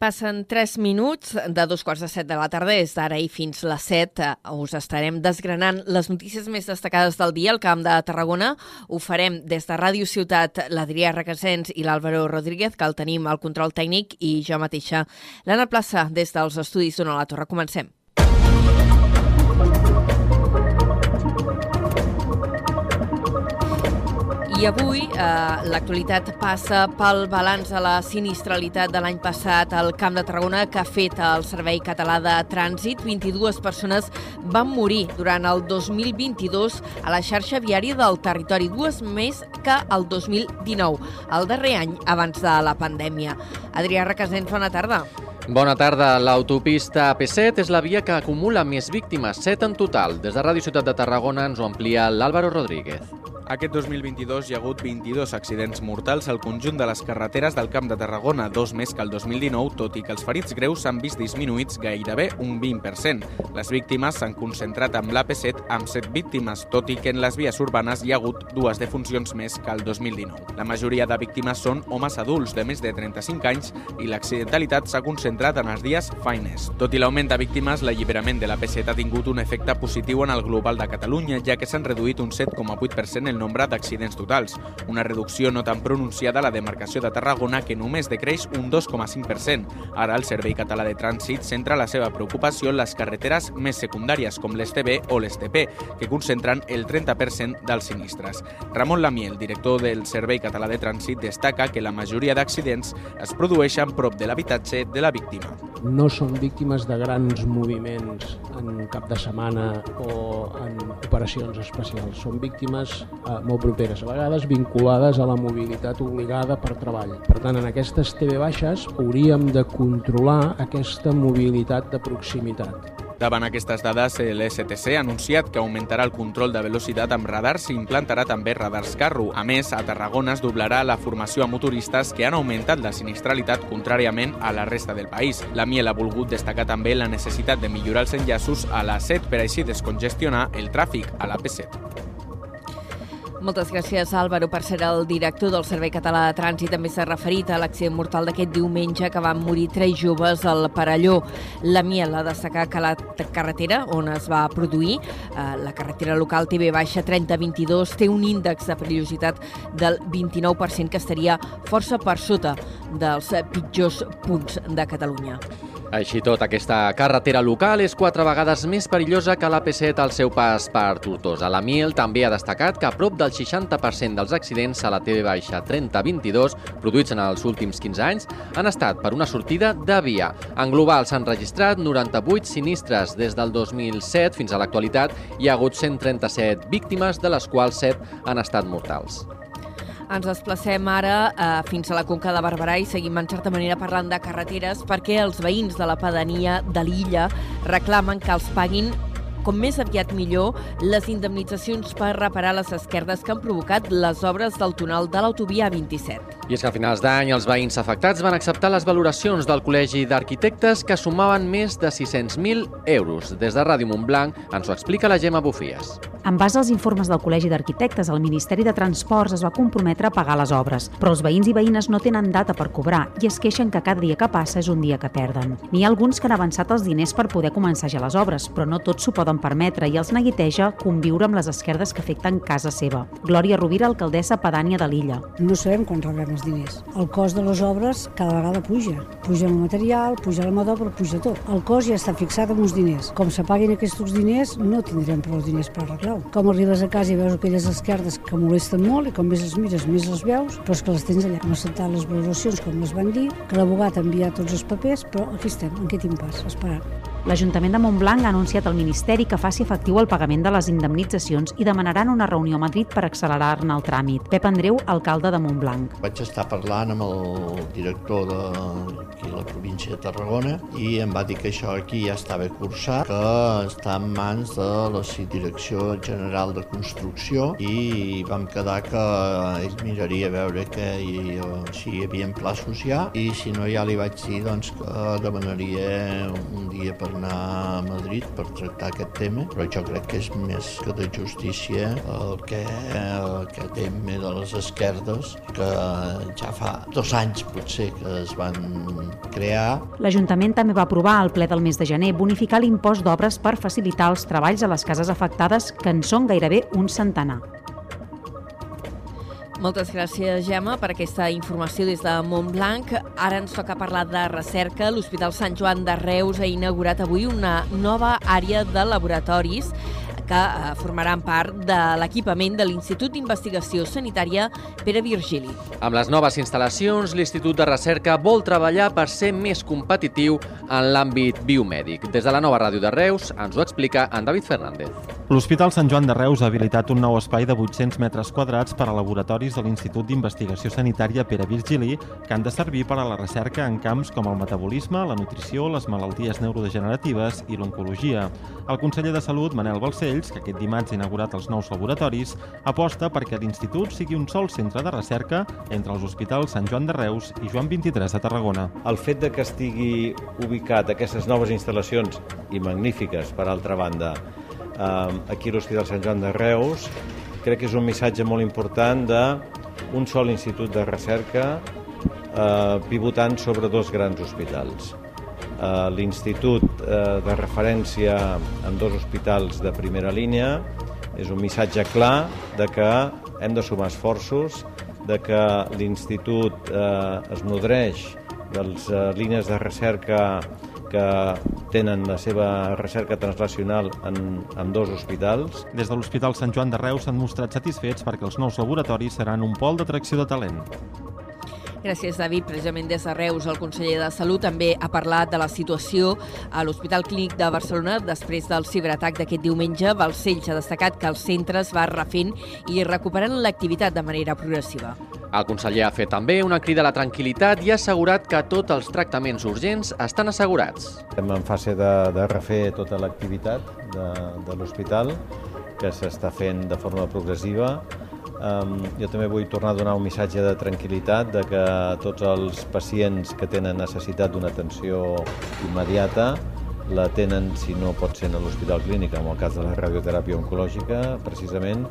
Passen 3 minuts de dos quarts de set de la tarda, des d'ara i fins les 7. Us estarem desgranant les notícies més destacades del dia al Camp de Tarragona. Ho farem des de Ràdio Ciutat, l'Adrià Requesens i l'Àlvaro Rodríguez, que el tenim al control tècnic, i jo mateixa, l'Anna Plaça, des dels estudis d'Ona la Torre. Comencem. I avui eh, l'actualitat passa pel balanç de la sinistralitat de l'any passat al Camp de Tarragona que ha fet el Servei Català de Trànsit. 22 persones van morir durant el 2022 a la xarxa viària del territori, dues més que el 2019, el darrer any abans de la pandèmia. Adrià Requesens, bona tarda. Bona tarda. L'autopista AP7 és la via que acumula més víctimes, 7 en total. Des de Ràdio Ciutat de Tarragona ens ho amplia l'Àlvaro Rodríguez. Aquest 2022 hi ha hagut 22 accidents mortals al conjunt de les carreteres del Camp de Tarragona, dos més que el 2019, tot i que els ferits greus s'han vist disminuïts gairebé un 20%. Les víctimes s'han concentrat amb l'AP7 amb 7 víctimes, tot i que en les vies urbanes hi ha hagut dues defuncions més que el 2019. La majoria de víctimes són homes adults de més de 35 anys i l'accidentalitat s'ha concentrat en els dies faines. Tot i l'augment de víctimes, l'alliberament de l'AP7 ha tingut un efecte positiu en el global de Catalunya, ja que s'han reduït un 7,8% el nombre d'accidents totals, una reducció no tan pronunciada a la demarcació de Tarragona que només decreix un 2,5%. Ara el Servei Català de Trànsit centra la seva preocupació en les carreteres més secundàries, com l'STB o l'STP, que concentren el 30% dels sinistres. Ramon Lamiel, director del Servei Català de Trànsit, destaca que la majoria d'accidents es produeixen prop de l'habitatge de la víctima. No són víctimes de grans moviments en cap de setmana o en operacions especials. Són víctimes molt properes, a vegades vinculades a la mobilitat obligada per treball. Per tant, en aquestes TV baixes hauríem de controlar aquesta mobilitat de proximitat. Davant aquestes dades, l'STC ha anunciat que augmentarà el control de velocitat amb radars i implantarà també radars carro. A més, a Tarragona es doblarà la formació a motoristes que han augmentat la sinistralitat contràriament a la resta del país. La Miel ha volgut destacar també la necessitat de millorar els enllaços a la 7 per així descongestionar el tràfic a la P7. Moltes gràcies, Álvaro, per ser el director del Servei Català de Trànsit. També s'ha referit a l'accident mortal d'aquest diumenge que van morir tres joves al Parelló. La Miel ha destacat que la carretera on es va produir, eh, la carretera local TV-3022, té un índex de perillositat del 29%, que estaria força per sota dels pitjors punts de Catalunya. Així tot, aquesta carretera local és quatre vegades més perillosa que l'AP7 al seu pas per Tortosa. La Miel també ha destacat que a prop del 60% dels accidents a la TV-3022 produïts en els últims 15 anys han estat per una sortida de via. En global s'han registrat 98 sinistres des del 2007 fins a l'actualitat. Hi ha hagut 137 víctimes, de les quals 7 han estat mortals. Ens desplacem ara eh, fins a la Conca de Barberà i seguim en certa manera parlant de carreteres perquè els veïns de la pedania de l'illa reclamen que els paguin com més aviat millor, les indemnitzacions per reparar les esquerdes que han provocat les obres del túnel de l'autovia 27. I és que a finals d'any els veïns afectats van acceptar les valoracions del Col·legi d'Arquitectes que sumaven més de 600.000 euros. Des de Ràdio Montblanc ens ho explica la Gemma Bufies. En base als informes del Col·legi d'Arquitectes, el Ministeri de Transports es va comprometre a pagar les obres, però els veïns i veïnes no tenen data per cobrar i es queixen que cada dia que passa és un dia que perden. N'hi ha alguns que han avançat els diners per poder començar ja les obres, però no tots s'ho poden permetre i els neguiteja conviure amb les esquerdes que afecten casa seva. Glòria Rovira, alcaldessa pedània de l'illa. No sabem quan rebrem els diners. El cost de les obres cada vegada puja. Puja el material, puja la mà d'obra, puja tot. El cost ja està fixat amb uns diners. Com se paguin aquests diners, no tindrem prou diners per arreglar -ho. Com arribes a casa i veus aquelles esquerdes que molesten molt i com més les mires, més les veus, però és que les tens allà. Hem acceptat les valoracions com les van dir, que l'abogat ha enviat tots els papers, però aquí estem, en aquest impàs, esperant. L'Ajuntament de Montblanc ha anunciat al Ministeri que faci efectiu el pagament de les indemnitzacions i demanaran una reunió a Madrid per accelerar-ne el tràmit. Pep Andreu, alcalde de Montblanc. Vaig estar parlant amb el director de aquí, la província de Tarragona i em va dir que això aquí ja estava cursat, que està en mans de la Direcció General de Construcció i vam quedar que ell miraria a veure que hi, si hi havia plaços ja i si no ja li vaig dir doncs, que demanaria un dia per anar a Madrid per tractar aquest tema, però jo crec que és més que de justícia el que, el que tema de les esquerdes, que ja fa dos anys potser que es van crear. L'Ajuntament també va aprovar al ple del mes de gener bonificar l'impost d'obres per facilitar els treballs a les cases afectades, que en són gairebé un centenar. Moltes gràcies, Gemma, per aquesta informació des de Montblanc. Ara ens toca parlar de recerca. L'Hospital Sant Joan de Reus ha inaugurat avui una nova àrea de laboratoris que eh, formaran part de l'equipament de l'Institut d'Investigació Sanitària Pere Virgili. Amb les noves instal·lacions, l'Institut de Recerca vol treballar per ser més competitiu en l'àmbit biomèdic. Des de la nova ràdio de Reus ens ho explica en David Fernández. L'Hospital Sant Joan de Reus ha habilitat un nou espai de 800 metres quadrats per a laboratoris de l'Institut d'Investigació Sanitària Pere Virgili, que han de servir per a la recerca en camps com el metabolisme, la nutrició, les malalties neurodegeneratives i l'oncologia. El conseller de Salut, Manel Balcells, que aquest dimarts ha inaugurat els nous laboratoris, aposta perquè l'institut sigui un sol centre de recerca entre els hospitals Sant Joan de Reus i Joan 23 de Tarragona. El fet de que estigui ubicat aquestes noves instal·lacions, i magnífiques, per altra banda, eh, aquí a l'Hospital Sant Joan de Reus, crec que és un missatge molt important d'un sol institut de recerca eh, pivotant sobre dos grans hospitals. Eh, L'institut eh, de referència en dos hospitals de primera línia és un missatge clar de que hem de sumar esforços, de que l'institut eh, es nodreix de les línies de recerca que tenen la seva recerca translacional en, en dos hospitals. Des de l'Hospital Sant Joan de Reus s'han mostrat satisfets perquè els nous laboratoris seran un pol d'atracció de talent. Gràcies, David. Precisament des de Reus, el conseller de Salut també ha parlat de la situació a l'Hospital Clínic de Barcelona després del ciberatac d'aquest diumenge. Balcells ha destacat que el centre es va refent i recuperant l'activitat de manera progressiva. El conseller ha fet també una crida a la tranquil·litat i ha assegurat que tots els tractaments urgents estan assegurats. Estem en fase de, de refer tota l'activitat de, de l'hospital, que s'està fent de forma progressiva. Jo també vull tornar a donar un missatge de tranquil·litat de que tots els pacients que tenen necessitat d'una atenció immediata la tenen, si no pot ser a l'Hospital Clínic, en el cas de la radioteràpia oncològica, precisament,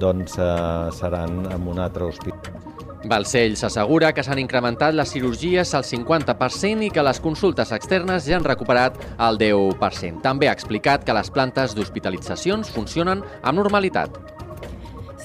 doncs uh, seran en un altre hospital. Balcells assegura que s'han incrementat les cirurgies al 50% i que les consultes externes ja han recuperat el 10%. També ha explicat que les plantes d'hospitalitzacions funcionen amb normalitat.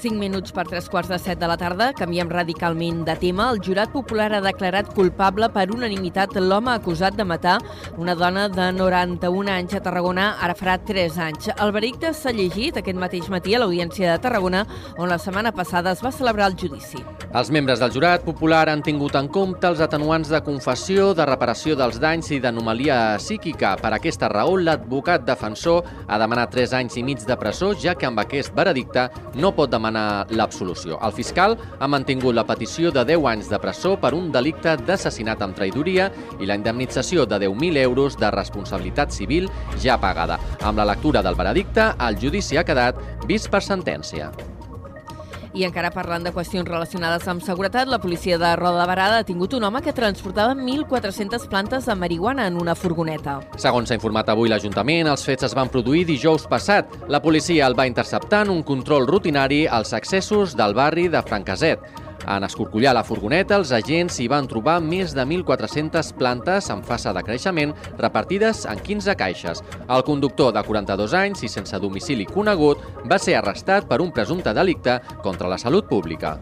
5 minuts per 3 quarts de 7 de la tarda, canviem radicalment de tema. El jurat popular ha declarat culpable per unanimitat l'home acusat de matar una dona de 91 anys a Tarragona ara farà 3 anys. El veredicte s'ha llegit aquest mateix matí a l'Audiència de Tarragona, on la setmana passada es va celebrar el judici. Els membres del jurat popular han tingut en compte els atenuants de confessió, de reparació dels danys i d'anomalia psíquica. Per aquesta raó, l'advocat defensor ha demanat 3 anys i mig de presó, ja que amb aquest veredicte no pot demanar l'absolució. El fiscal ha mantingut la petició de 10 anys de presó per un delicte d'assassinat amb traïdoria i la indemnització de 10.000 euros de responsabilitat civil ja pagada. Amb la lectura del veredicte, el judici ha quedat vist per sentència. I encara parlant de qüestions relacionades amb seguretat, la policia de Roda de Barada ha tingut un home que transportava 1.400 plantes de marihuana en una furgoneta. Segons s'ha informat avui l'Ajuntament, els fets es van produir dijous passat. La policia el va interceptar en un control rutinari als accessos del barri de Francaset. En escorcollar la furgoneta, els agents hi van trobar més de 1.400 plantes en fase de creixement repartides en 15 caixes. El conductor de 42 anys i sense domicili conegut va ser arrestat per un presumpte delicte contra la salut pública.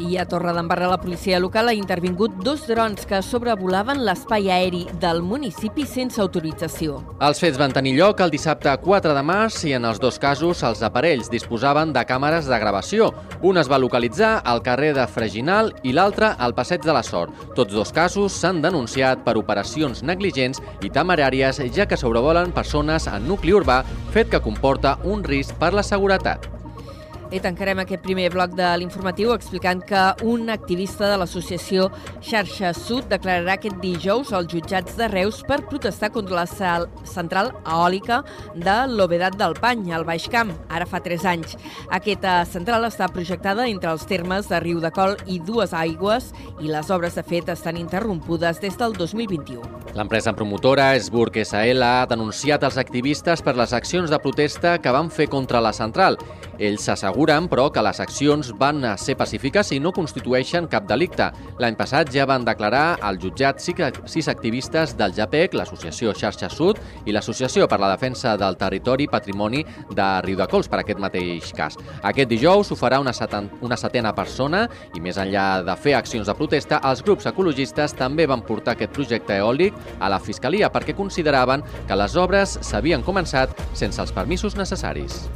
I a Torredembarra la policia local ha intervingut dos drons que sobrevolaven l'espai aeri del municipi sense autorització. Els fets van tenir lloc el dissabte 4 de març i en els dos casos els aparells disposaven de càmeres de gravació. Un es va localitzar al carrer de Freginal i l'altre al Passeig de la Sort. Tots dos casos s'han denunciat per operacions negligents i temeràries ja que sobrevolen persones en nucli urbà, fet que comporta un risc per la seguretat. I tancarem aquest primer bloc de l'informatiu explicant que un activista de l'associació Xarxa Sud declararà aquest dijous als jutjats de Reus per protestar contra la central eòlica de l'Obedat del Pany, al Baix Camp, ara fa 3 anys. Aquesta central està projectada entre els termes de Riu de Col i Dues Aigües i les obres, de fet, estan interrompudes des del 2021. L'empresa promotora Esburg SL ha denunciat els activistes per les accions de protesta que van fer contra la central. Ells s'asseguren, però, que les accions van ser pacífiques i no constitueixen cap delicte. L'any passat ja van declarar al jutjat sis activistes del JAPEC, l'Associació Xarxa Sud i l'Associació per la Defensa del Territori i Patrimoni de Riudecols per aquest mateix cas. Aquest dijous ho farà una, seten una setena persona i més enllà de fer accions de protesta, els grups ecologistes també van portar aquest projecte eòlic a la Fiscalia perquè consideraven que les obres s'havien començat sense els permisos necessaris.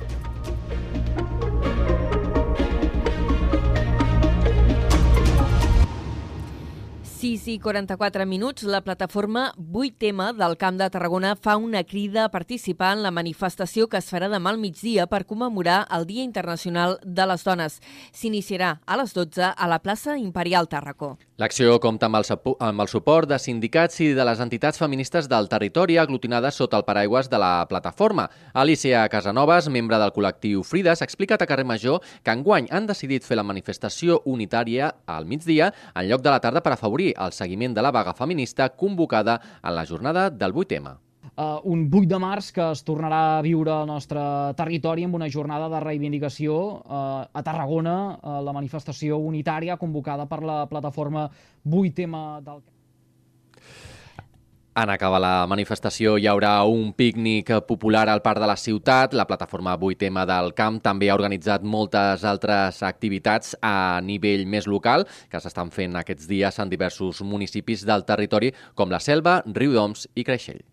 6 i 44 minuts, la plataforma 8M del Camp de Tarragona fa una crida a participar en la manifestació que es farà demà al migdia per commemorar el Dia Internacional de les Dones. S'iniciarà a les 12 a la plaça Imperial Tàrraco. L'acció compta amb el, amb el suport de sindicats i de les entitats feministes del territori aglutinades sota el paraigües de la plataforma. Alicia Casanovas, membre del col·lectiu Frides, ha explicat a Carrer Major que enguany han decidit fer la manifestació unitària al migdia en lloc de la tarda per afavorir el seguiment de la vaga feminista convocada en la jornada del 8M uh, un 8 de març que es tornarà a viure al nostre territori amb una jornada de reivindicació uh, a Tarragona, uh, la manifestació unitària convocada per la plataforma 8M del en acabar la manifestació hi haurà un pícnic popular al Parc de la Ciutat. La plataforma 8M del Camp també ha organitzat moltes altres activitats a nivell més local que s'estan fent aquests dies en diversos municipis del territori com la Selva, Riudoms i Creixell.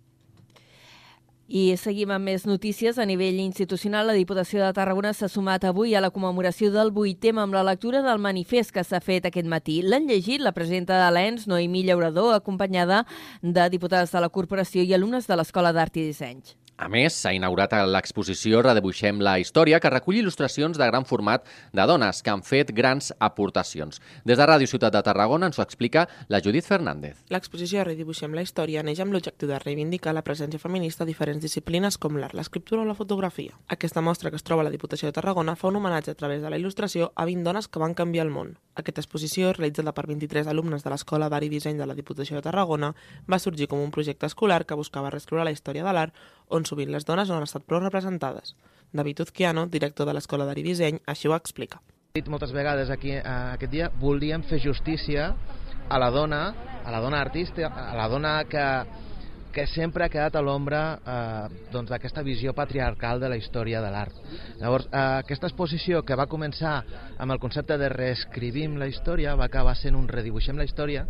I seguim amb més notícies. A nivell institucional, la Diputació de Tarragona s'ha sumat avui a la commemoració del 8 amb la lectura del manifest que s'ha fet aquest matí. L'han llegit la presidenta de l'ENS, Noemí Llaurador, acompanyada de diputades de la corporació i alumnes de l'Escola d'Art i Disseny. A més, s'ha inaugurat l'exposició Redebuixem la història, que recull il·lustracions de gran format de dones que han fet grans aportacions. Des de Ràdio Ciutat de Tarragona ens ho explica la Judit Fernández. L'exposició Redibuixem la història neix amb l'objectiu de reivindicar la presència feminista a diferents disciplines com l'art, l'escriptura o la fotografia. Aquesta mostra que es troba a la Diputació de Tarragona fa un homenatge a través de la il·lustració a 20 dones que van canviar el món. Aquesta exposició, realitzada per 23 alumnes de l'Escola d'Art i Disseny de la Diputació de Tarragona, va sorgir com un projecte escolar que buscava reescriure la història de l'art on sovint les dones no han estat prou representades. David Uzquiano, director de l'Escola d'Art i Disseny, així ho explica. dit moltes vegades aquí eh, aquest dia, volíem fer justícia a la dona, a la dona artista, a la dona que, que sempre ha quedat a l'ombra eh, doncs, d'aquesta visió patriarcal de la història de l'art. Llavors, eh, aquesta exposició que va començar amb el concepte de reescrivim la història va acabar sent un redibuixem la història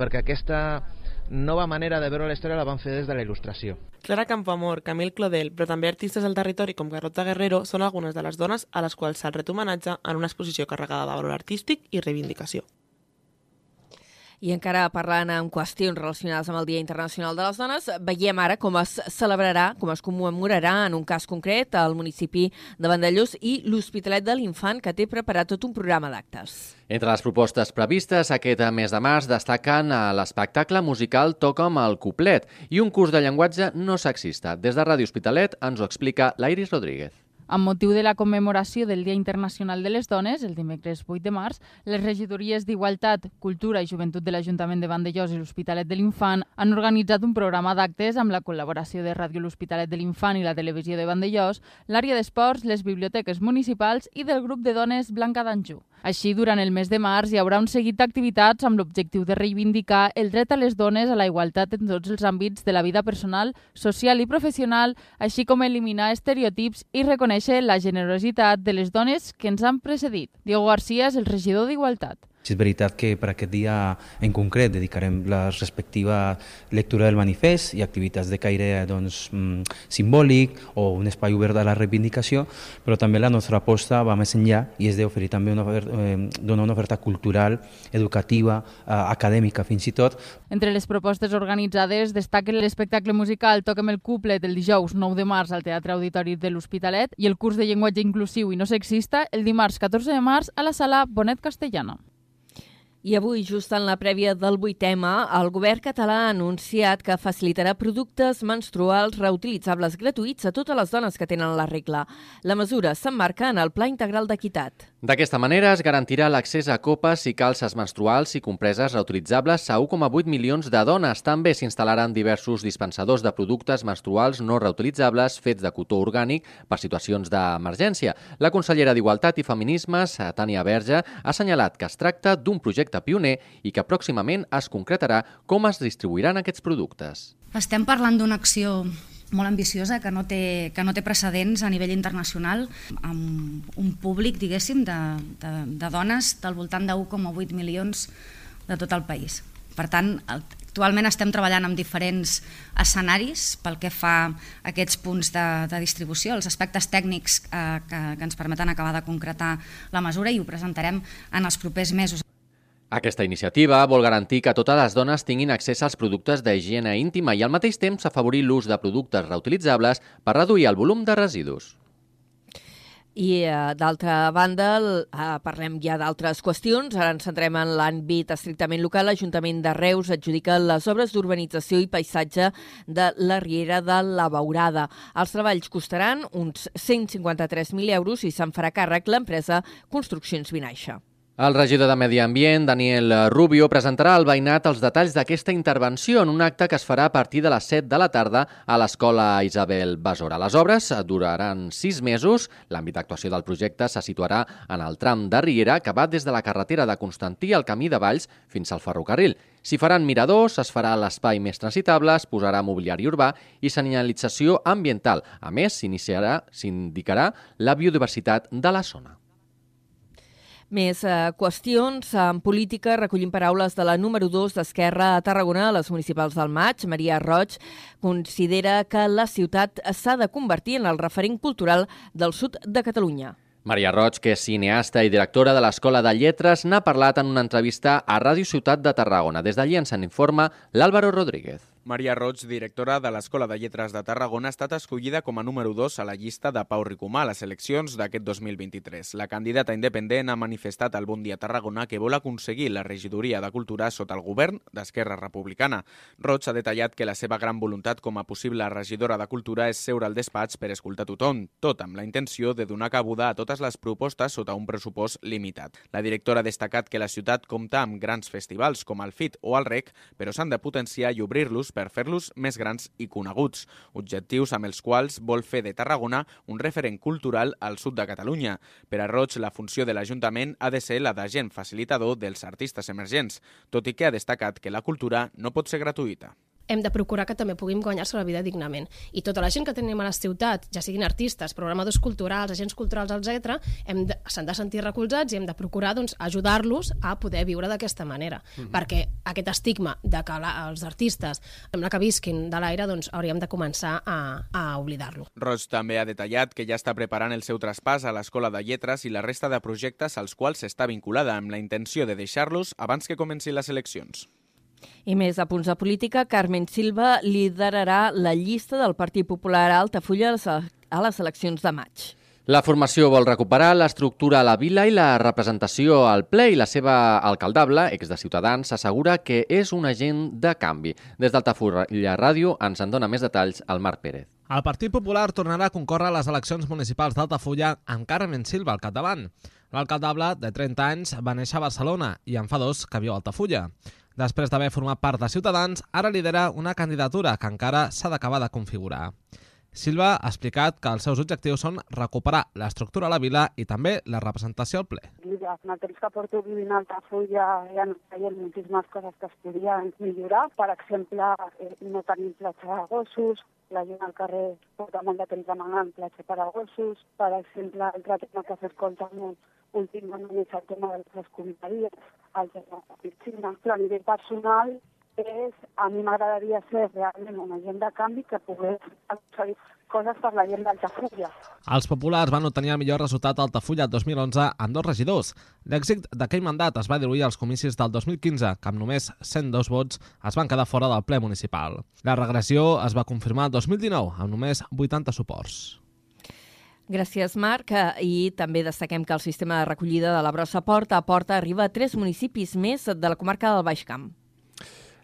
perquè aquesta nova manera de veure la història la van fer des de la il·lustració. Clara Campoamor, Camil Clodel, però també artistes del territori com Garrota Guerrero són algunes de les dones a les quals s'ha ret homenatge en una exposició carregada de valor artístic i reivindicació. I encara parlant en qüestions relacionades amb el Dia Internacional de les Dones, veiem ara com es celebrarà, com es commemorarà en un cas concret al municipi de Vandellós i l'Hospitalet de l'Infant, que té preparat tot un programa d'actes. Entre les propostes previstes aquest mes de març destaquen l'espectacle musical Toca'm el cuplet i un curs de llenguatge no sexista. Des de Ràdio Hospitalet ens ho explica l'Iris Rodríguez. Amb motiu de la commemoració del Dia Internacional de les Dones, el dimecres 8 de març, les regidories d'Igualtat, Cultura i Joventut de l'Ajuntament de Vandellós i l'Hospitalet de l'Infant han organitzat un programa d'actes amb la col·laboració de Ràdio L'Hospitalet de l'Infant i la Televisió de Vandellós, l'àrea d'esports, les biblioteques municipals i del grup de dones Blanca d'Anjou. Així, durant el mes de març hi haurà un seguit d'activitats amb l'objectiu de reivindicar el dret a les dones a la igualtat en tots els àmbits de la vida personal, social i professional, així com eliminar estereotips i reconèixer la generositat de les dones que ens han precedit. Diego García és el regidor d'Igualtat Si és veritat que per aquest dia en concret dedicarem la respectiva lectura del manifest i activitats de caire doncs, mm, simbòlic o un espai obert a la reivindicació, però també la nostra aposta va més enllà i és d'oferir també una oferta, eh, donar una oferta cultural, educativa, eh, acadèmica fins i tot. Entre les propostes organitzades destaquen l'espectacle musical Toquem el Cuplet el dijous 9 de març al Teatre Auditori de l'Hospitalet i el curs de llenguatge inclusiu i no sexista el dimarts 14 de març a la sala Bonet Castellana. I avui, just en la prèvia del 8M, el govern català ha anunciat que facilitarà productes menstruals reutilitzables gratuïts a totes les dones que tenen la regla. La mesura s'emmarca en el Pla Integral d'Equitat. D'aquesta manera es garantirà l'accés a copes i calces menstruals i compreses reutilitzables a 1,8 milions de dones. També s'instal·laran diversos dispensadors de productes menstruals no reutilitzables fets de cotó orgànic per situacions d'emergència. La consellera d'Igualtat i Feminismes, Tània Verge, ha assenyalat que es tracta d'un projecte pioner i que pròximament es concretarà com es distribuiran aquests productes. Estem parlant d'una acció molt ambiciosa que no, té, que no té precedents a nivell internacional amb un públic, diguéssim, de, de, de dones del voltant de 1,8 milions de tot el país. Per tant, actualment estem treballant amb diferents escenaris pel que fa a aquests punts de, de distribució, els aspectes tècnics eh, que, que ens permeten acabar de concretar la mesura i ho presentarem en els propers mesos. Aquesta iniciativa vol garantir que totes les dones tinguin accés als productes d'higiene íntima i al mateix temps afavorir l'ús de productes reutilitzables per reduir el volum de residus. I, eh, d'altra banda, eh, parlem ja d'altres qüestions. Ara ens centrem en l'àmbit estrictament local. L'Ajuntament de Reus adjudica les obres d'urbanització i paisatge de la Riera de la Baurada. Els treballs costaran uns 153.000 euros i se'n farà càrrec l'empresa Construccions Vinaixa. El regidor de Medi Ambient, Daniel Rubio, presentarà al veïnat els detalls d'aquesta intervenció en un acte que es farà a partir de les 7 de la tarda a l'Escola Isabel Besora. Les obres duraran 6 mesos. L'àmbit d'actuació del projecte se situarà en el tram de Riera, que va des de la carretera de Constantí al camí de Valls fins al ferrocarril. S'hi faran miradors, es farà l'espai més transitable, es posarà mobiliari urbà i senyalització ambiental. A més, s'indicarà la biodiversitat de la zona. Més eh, qüestions. En política recollim paraules de la número 2 d'Esquerra a Tarragona a les municipals del maig. Maria Roig considera que la ciutat s'ha de convertir en el referent cultural del sud de Catalunya. Maria Roig, que és cineasta i directora de l'Escola de Lletres, n'ha parlat en una entrevista a Ràdio Ciutat de Tarragona. Des d'allí ens en informa l'Àlvaro Rodríguez. Maria Roig, directora de l'Escola de Lletres de Tarragona, ha estat escollida com a número 2 a la llista de Pau Ricomà a les eleccions d'aquest 2023. La candidata independent ha manifestat al Bon Dia Tarragona que vol aconseguir la regidoria de Cultura sota el govern d'Esquerra Republicana. Roig ha detallat que la seva gran voluntat com a possible regidora de Cultura és seure al despatx per escoltar tothom, tot amb la intenció de donar cabuda a totes les propostes sota un pressupost limitat. La directora ha destacat que la ciutat compta amb grans festivals com el FIT o el REC, però s'han de potenciar i obrir-los per fer-los més grans i coneguts, objectius amb els quals vol fer de Tarragona un referent cultural al sud de Catalunya. Per a Roig, la funció de l'Ajuntament ha de ser la d'agent facilitador dels artistes emergents, tot i que ha destacat que la cultura no pot ser gratuïta hem de procurar que també puguin guanyar-se la vida dignament. I tota la gent que tenim a la ciutat, ja siguin artistes, programadors culturals, agents culturals, etc., s'han de sentir recolzats i hem de procurar doncs, ajudar-los a poder viure d'aquesta manera. Mm -hmm. Perquè aquest estigma de que la, els artistes sembla que visquin de l'aire, doncs hauríem de començar a, a oblidar-lo. Roig també ha detallat que ja està preparant el seu traspàs a l'Escola de Lletres i la resta de projectes als quals està vinculada amb la intenció de deixar-los abans que comencin les eleccions. I més a punts de política, Carmen Silva liderarà la llista del Partit Popular a Altafulla a les eleccions de maig. La formació vol recuperar l'estructura a la vila i la representació al ple i la seva alcaldable, ex de Ciutadans, assegura que és un agent de canvi. Des d'Altafulla Ràdio ens en dona més detalls al Marc Pérez. El Partit Popular tornarà a concórrer a les eleccions municipals d'Altafulla amb Carmen Silva al capdavant. L'alcaldable, de 30 anys, va néixer a Barcelona i en fa dos que viu a Altafulla. Després d'haver format part de Ciutadans, ara lidera una candidatura que encara s'ha d'acabar de configurar. Silva ha explicat que els seus objectius són recuperar l'estructura a la vila i també la representació al ple. En el temps que porto vivint a Altafulla hi ha veient moltíssimes coses que es podien millorar. Per exemple, eh, no tenim platja de gossos, la gent al carrer porta molt de temps demanant platja per a gossos. Per exemple, altre tema que s'escolta molt últimament és el tema de les escomitaries, el tema de la piscina. A nivell personal és, a mi m'agradaria ser realment una gent de canvi que pogués aconseguir coses per la gent d'Altafulla. Els populars van obtenir el millor resultat a Altafulla 2011 amb dos regidors. L'èxit d'aquell mandat es va diluir als comicis del 2015, que amb només 102 vots es van quedar fora del ple municipal. La regressió es va confirmar el 2019, amb només 80 suports. Gràcies, Marc. I també destaquem que el sistema de recollida de la brossa Porta a Porta arriba a tres municipis més de la comarca del Baix Camp.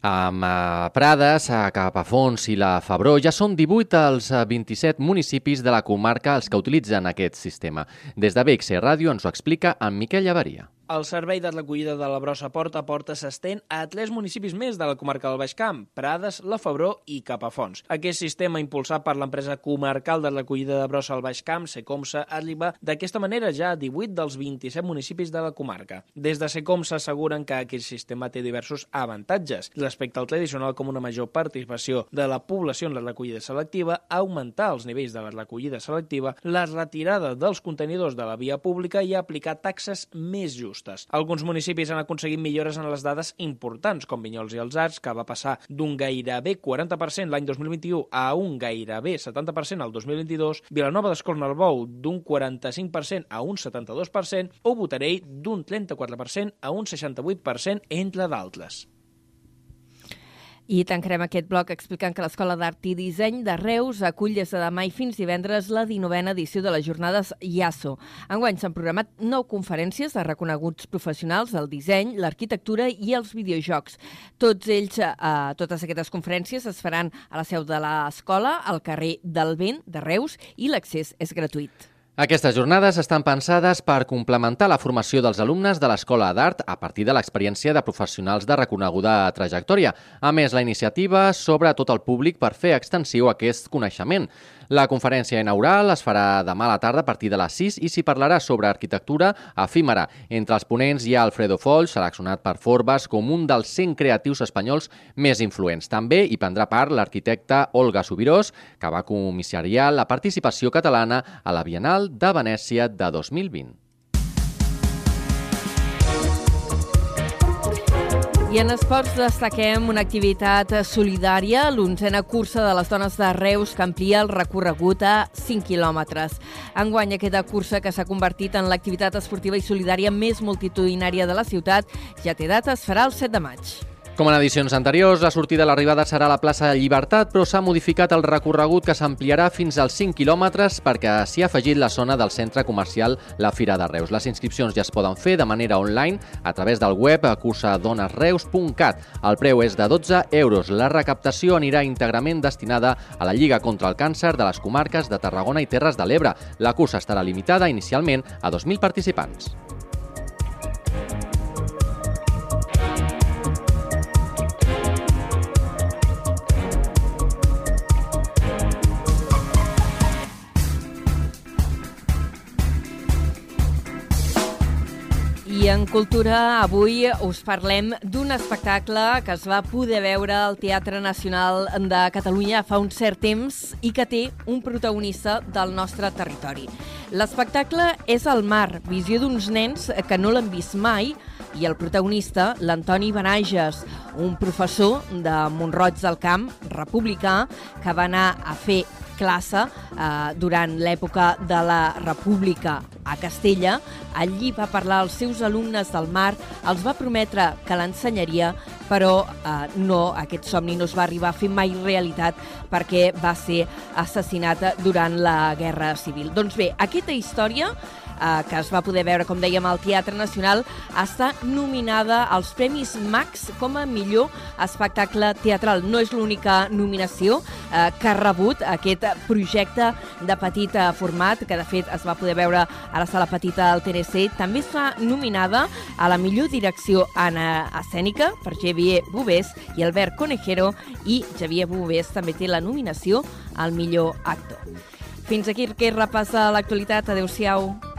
Amb uh, Prades, a Capafons i la Febró ja són 18 els 27 municipis de la comarca els que utilitzen aquest sistema. Des de BXC Ràdio ens ho explica en Miquel Llavaria. El servei de recollida de la brossa porta a porta s'estén a tres municipis més de la comarca del Baix Camp, Prades, La Febró i Capafons. Aquest sistema, impulsat per l'empresa comarcal de recollida de brossa al Baix Camp, Secomsa, arriba d'aquesta manera ja a 18 dels 27 municipis de la comarca. Des de Secomsa asseguren que aquest sistema té diversos avantatges respecte al tradicional com una major participació de la població en la recollida selectiva, augmentar els nivells de la recollida selectiva, la retirada dels contenidors de la via pública i aplicar taxes més justes justes. Alguns municipis han aconseguit millores en les dades importants, com Vinyols i els Arts, que va passar d'un gairebé 40% l'any 2021 a un gairebé 70% al 2022, Vilanova d'Escornalbou d'un 45% a un 72% o Botarell d'un 34% a un 68%, entre d'altres. I tancarem aquest bloc explicant que l'Escola d'Art i Disseny de Reus acull des de demà i fins divendres la 19a edició de les jornades IASO. Enguany s'han programat nou conferències de reconeguts professionals del disseny, l'arquitectura i els videojocs. Tots ells, eh, totes aquestes conferències es faran a la seu de l'escola, al carrer del Vent de Reus, i l'accés és gratuït. Aquestes jornades estan pensades per complementar la formació dels alumnes de l'Escola d'Art a partir de l'experiència de professionals de reconeguda trajectòria. A més, la iniciativa s'obre a tot el públic per fer extensiu aquest coneixement. La conferència inaugural es farà demà a la tarda a partir de les 6 i s'hi parlarà sobre arquitectura efímera. Entre els ponents hi ha Alfredo Foll, seleccionat per Forbes com un dels 100 creatius espanyols més influents. També hi prendrà part l'arquitecte Olga Subirós, que va comissariar la participació catalana a la Bienal de Venècia de 2020. I en esports destaquem una activitat solidària, l'onzena cursa de les dones de Reus que amplia el recorregut a 5 quilòmetres. Enguany aquesta cursa que s'ha convertit en l'activitat esportiva i solidària més multitudinària de la ciutat ja té data, es farà el 7 de maig. Com en edicions anteriors, la sortida a l'arribada serà a la plaça de Llibertat, però s'ha modificat el recorregut que s'ampliarà fins als 5 quilòmetres perquè s'hi ha afegit la zona del centre comercial La Fira de Reus. Les inscripcions ja es poden fer de manera online a través del web cursadonesreus.cat. El preu és de 12 euros. La recaptació anirà íntegrament destinada a la Lliga contra el Càncer de les comarques de Tarragona i Terres de l'Ebre. La cursa estarà limitada inicialment a 2.000 participants. En cultura avui us parlem d'un espectacle que es va poder veure al Teatre Nacional de Catalunya fa un cert temps i que té un protagonista del nostre territori. L'espectacle és el mar, visió d'uns nens que no l'han vist mai i el protagonista, l'Antoni Benages, un professor de Montroig del Camp, republicà, que va anar a fer classe eh, durant l'època de la República a Castella. Allí va parlar als seus alumnes del mar, els va prometre que l'ensenyaria, però eh, no, aquest somni no es va arribar a fer mai realitat perquè va ser assassinat durant la Guerra Civil. Doncs bé, aquesta història eh, que es va poder veure, com dèiem, al Teatre Nacional, està nominada als Premis Max com a millor espectacle teatral. No és l'única nominació eh, que ha rebut aquest projecte de petit eh, format, que de fet es va poder veure a la sala petita del TNC. També està nominada a la millor direcció en escènica per Xavier Bubés i Albert Conejero i Xavier Bubés també té la nominació al millor actor. Fins aquí que repassa l'actualitat. Adéu-siau.